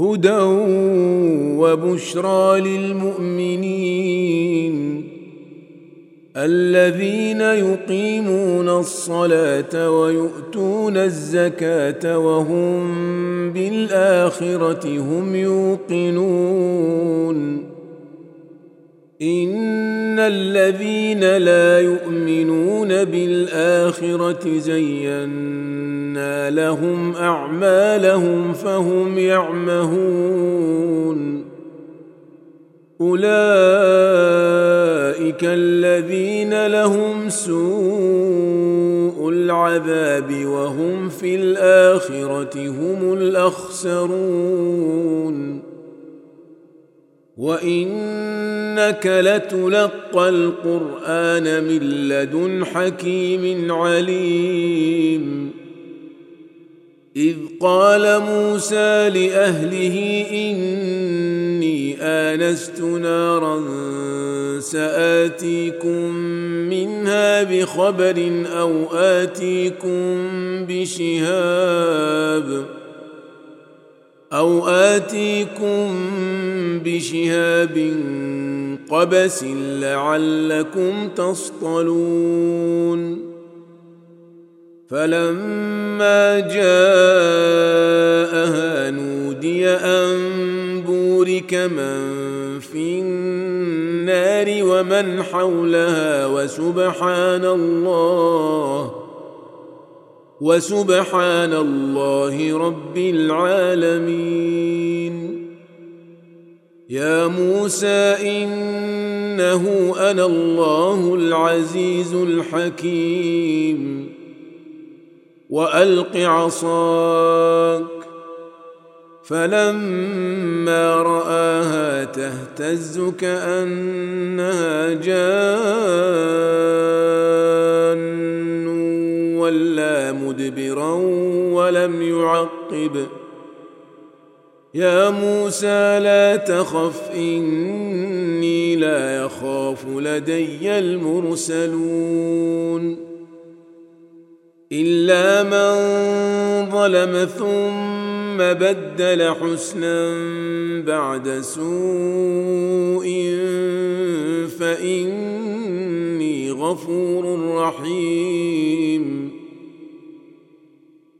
هدى وبشرى للمؤمنين الذين يقيمون الصلاه ويؤتون الزكاه وهم بالاخره هم يوقنون ان الذين لا يؤمنون بالاخره زينا لهم اعمالهم فهم يعمهون اولئك الذين لهم سوء العذاب وهم في الاخره هم الاخسرون وانك لتلقى القران من لدن حكيم عليم. اذ قال موسى لاهله اني انست نارا ساتيكم منها بخبر أو اتيكم بشهاب أو آتيكم بشهاب قبس لعلكم تصطلون. فلما جاءها نودي أن بورك من في النار ومن حولها وسبحان الله وسبحان الله رب العالمين. يا موسى إنه أنا الله العزيز الحكيم. وألق عصاك. فلما رآها تهتز كأنها جان. ولم يعقب. يا موسى لا تخف إني لا يخاف لدي المرسلون. إلا من ظلم ثم بدل حسنا بعد سوء فإني غفور رحيم.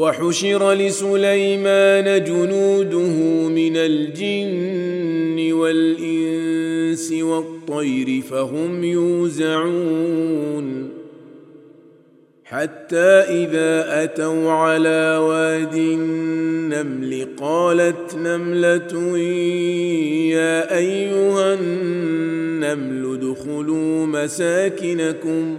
وحشر لسليمان جنوده من الجن والإنس والطير الطير فهم يوزعون. حتى إذا أتوا على واد النمل قالت نملة يا أيها النمل ادخلوا مساكنكم.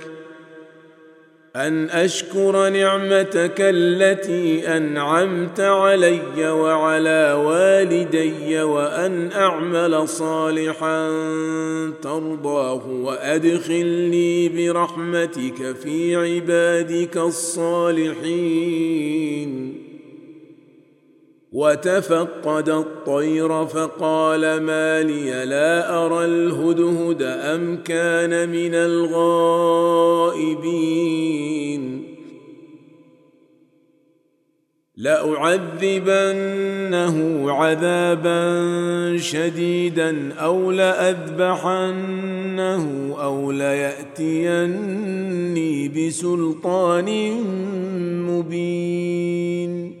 أن أشكر نعمتك التي أنعمت علي وعلى والدي وأن أعمل صالحا ترضاه وأدخلني برحمتك في عبادك الصالحين. وتفقد الطير فقال ما لي لا أرى الهدهد أم كان من الغائبين. لأعذبنه عذابا شديدا أو لأذبحنه أو ليأتيني بسلطان مبين.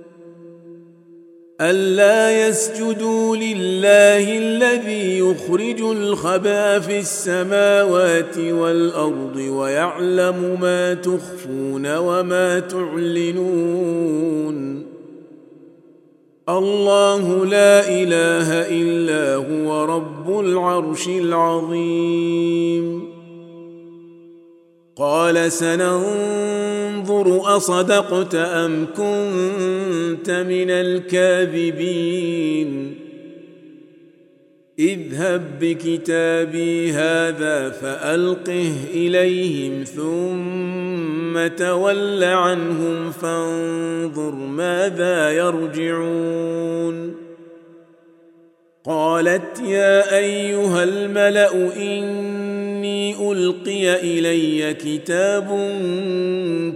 ألا يسجدوا لله الذي يخرج الخبا في السماوات والأرض ويعلم ما تخفون وما تعلنون. الله لا إله إلا هو رب العرش العظيم. قال سننظر أصدقت أم كنت من الكاذبين. اذهب بكتابي هذا فألقه إليهم ثم تول عنهم فانظر ماذا يرجعون. قالت يا أيها الملأ اني ألقي إلي كتاب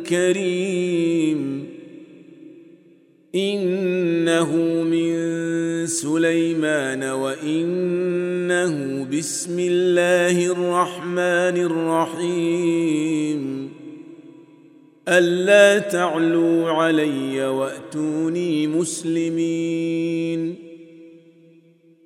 كريم. إنه من سليمان وإنه بسم الله الرحمن الرحيم. ألا تعلوا علي وأتوني مسلمين.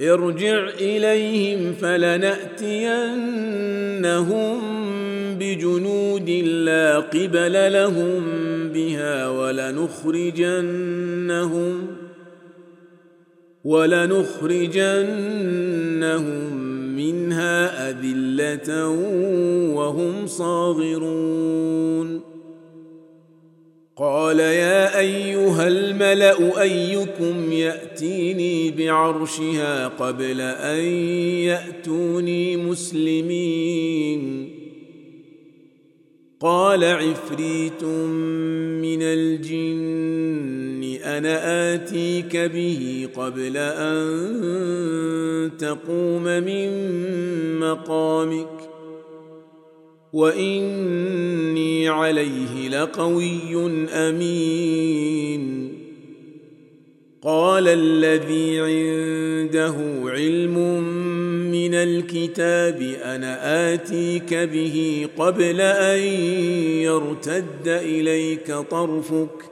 ارجع إليهم فلنأتينهم بجنود لا قبل لهم بها ولنخرجنهم ولنخرجنهم منها أذلة وهم صاغرون قال يا أيها الملأ أيكم يأتيني بعرشها قبل أن يأتوني مسلمين. قال عفريت من الجن أنا آتيك به قبل أن تقوم من مقامك. واني عليه لقوي امين. قال الذي عنده علم من الكتاب أنا اتيك به قبل ان يرتد اليك طرفك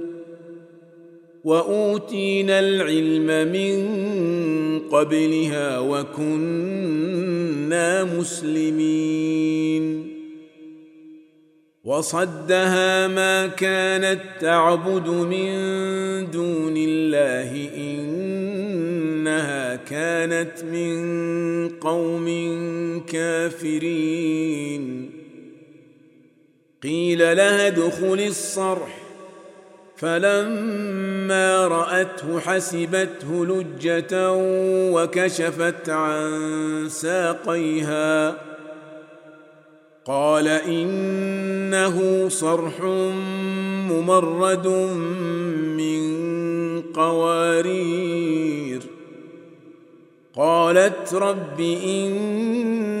وأوتينا العلم من قبلها وكنا مسلمين. وصدها ما كانت تعبد من دون الله إنها كانت من قوم كافرين. قيل لها ادخل الصرح. فلما رأته حسبته لجة وكشفت عن ساقيها. قال إنه صرح ممرد من قوارير. قالت رب اني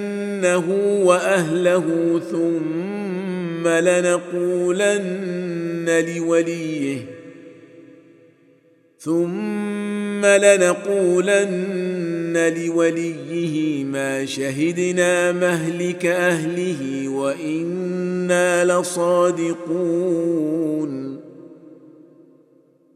لنبيتنه واهله ثم لنقولن لوليه ثم لنقولن لوليه ما شهدنا مهلك اهله وأنا لصادقون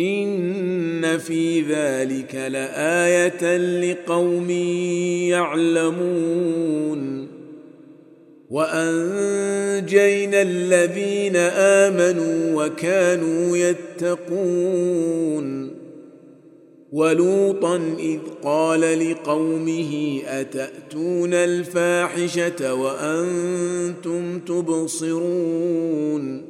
إن في ذلك لآية لقوم يعلمون. وأنجينا الذين آمنوا وكانوا يتقون. ولوطا إذ قال لقومه أتأتون الفاحشة وأنتم تبصرون.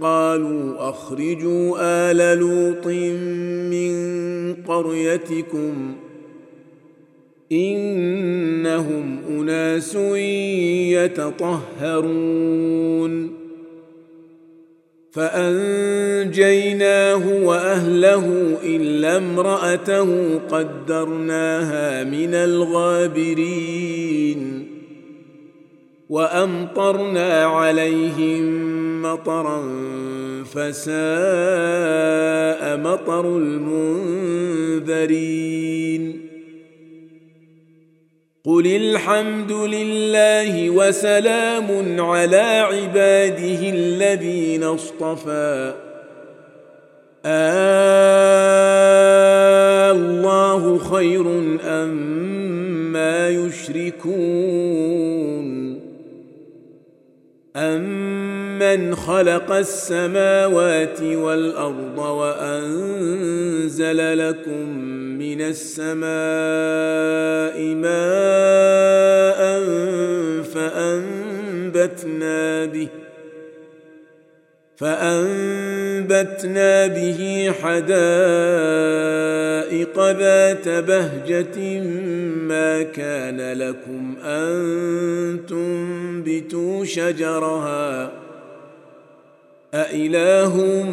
قالوا أخرجوا آل لوط من قريتكم إنهم أناس يتطهرون. فأنجيناه وأهله إلا امرأته قدرناها من الغابرين. وأمطرنا عليهم مطرا فساء مطر المنذرين. قل الحمد لله وسلام على عباده الذين اصطفى. آه الله خير أم ما يشركون. أمن خلق السماوات والأرض وأنزل لكم من السماء ماء فأنبتنا به فأنبتنا به حدائق ذات بهجة ما كان لكم أن تنبتوا شجرها أإله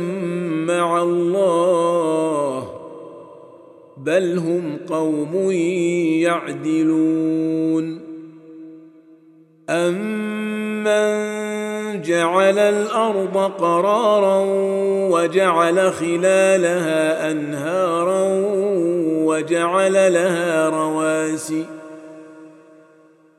مع الله بل هم قوم يعدلون أمن جعل الأرض قرارا وجعل خلالها انهارا وجعل لها رواسي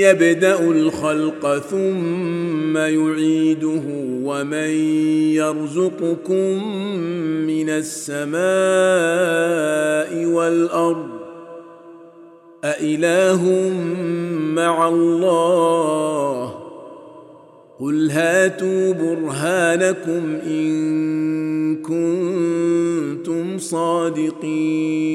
يبدأ الخلق ثم يعيده ومن يرزقكم من السماء والأرض أإله مع الله؟ قل هاتوا برهانكم إن كنتم صادقين.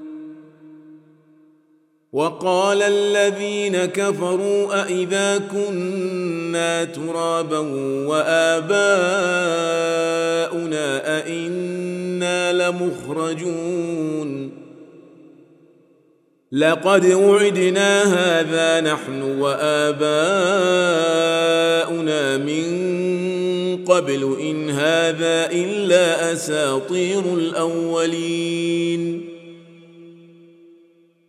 وقال الذين كفروا أإذا كنا ترابا وآباؤنا أئنا لمخرجون لقد وعدنا هذا نحن وآباؤنا من قبل إن هذا إلا أساطير الأولين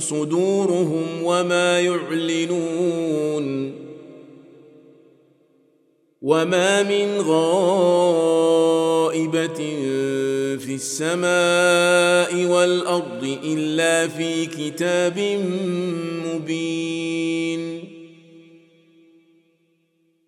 صدورهم وما يعلنون وما من غائبة في السماء والأرض إلا في كتاب مبين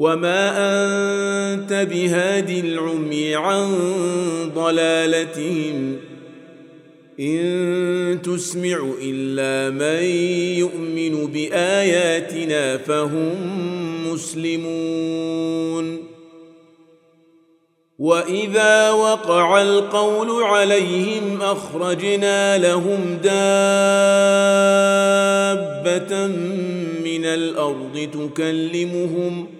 وما انت بهادي العمي عن ضلالتهم ان تسمع الا من يؤمن باياتنا فهم مسلمون واذا وقع القول عليهم اخرجنا لهم دابه من الأرض تكلمهم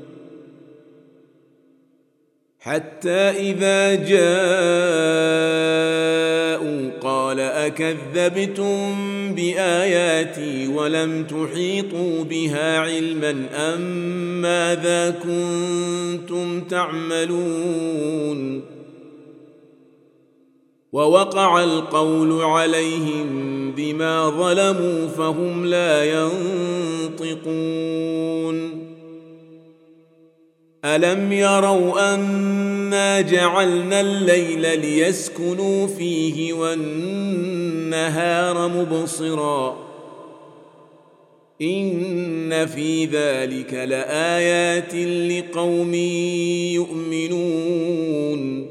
حتى إذا جاءوا قال أكذبتم بآياتي ولم تحيطوا بها علما أم ماذا كنتم تعملون ووقع القول عليهم بما ظلموا فهم لا ينطقون الم يروا انا جعلنا الليل ليسكنوا فيه والنهار مبصرا ان في ذلك لايات لقوم يؤمنون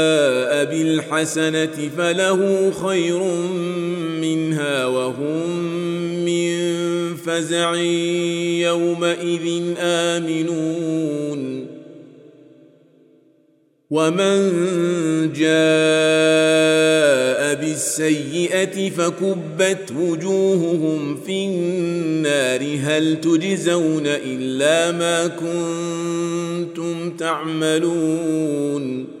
بالحسنة فله خير منها وهم من فزع يومئذ آمنون. ومن جاء بالسيئة فكبت وجوههم في النار. هل تجزون إلا ما كنتم تعملون؟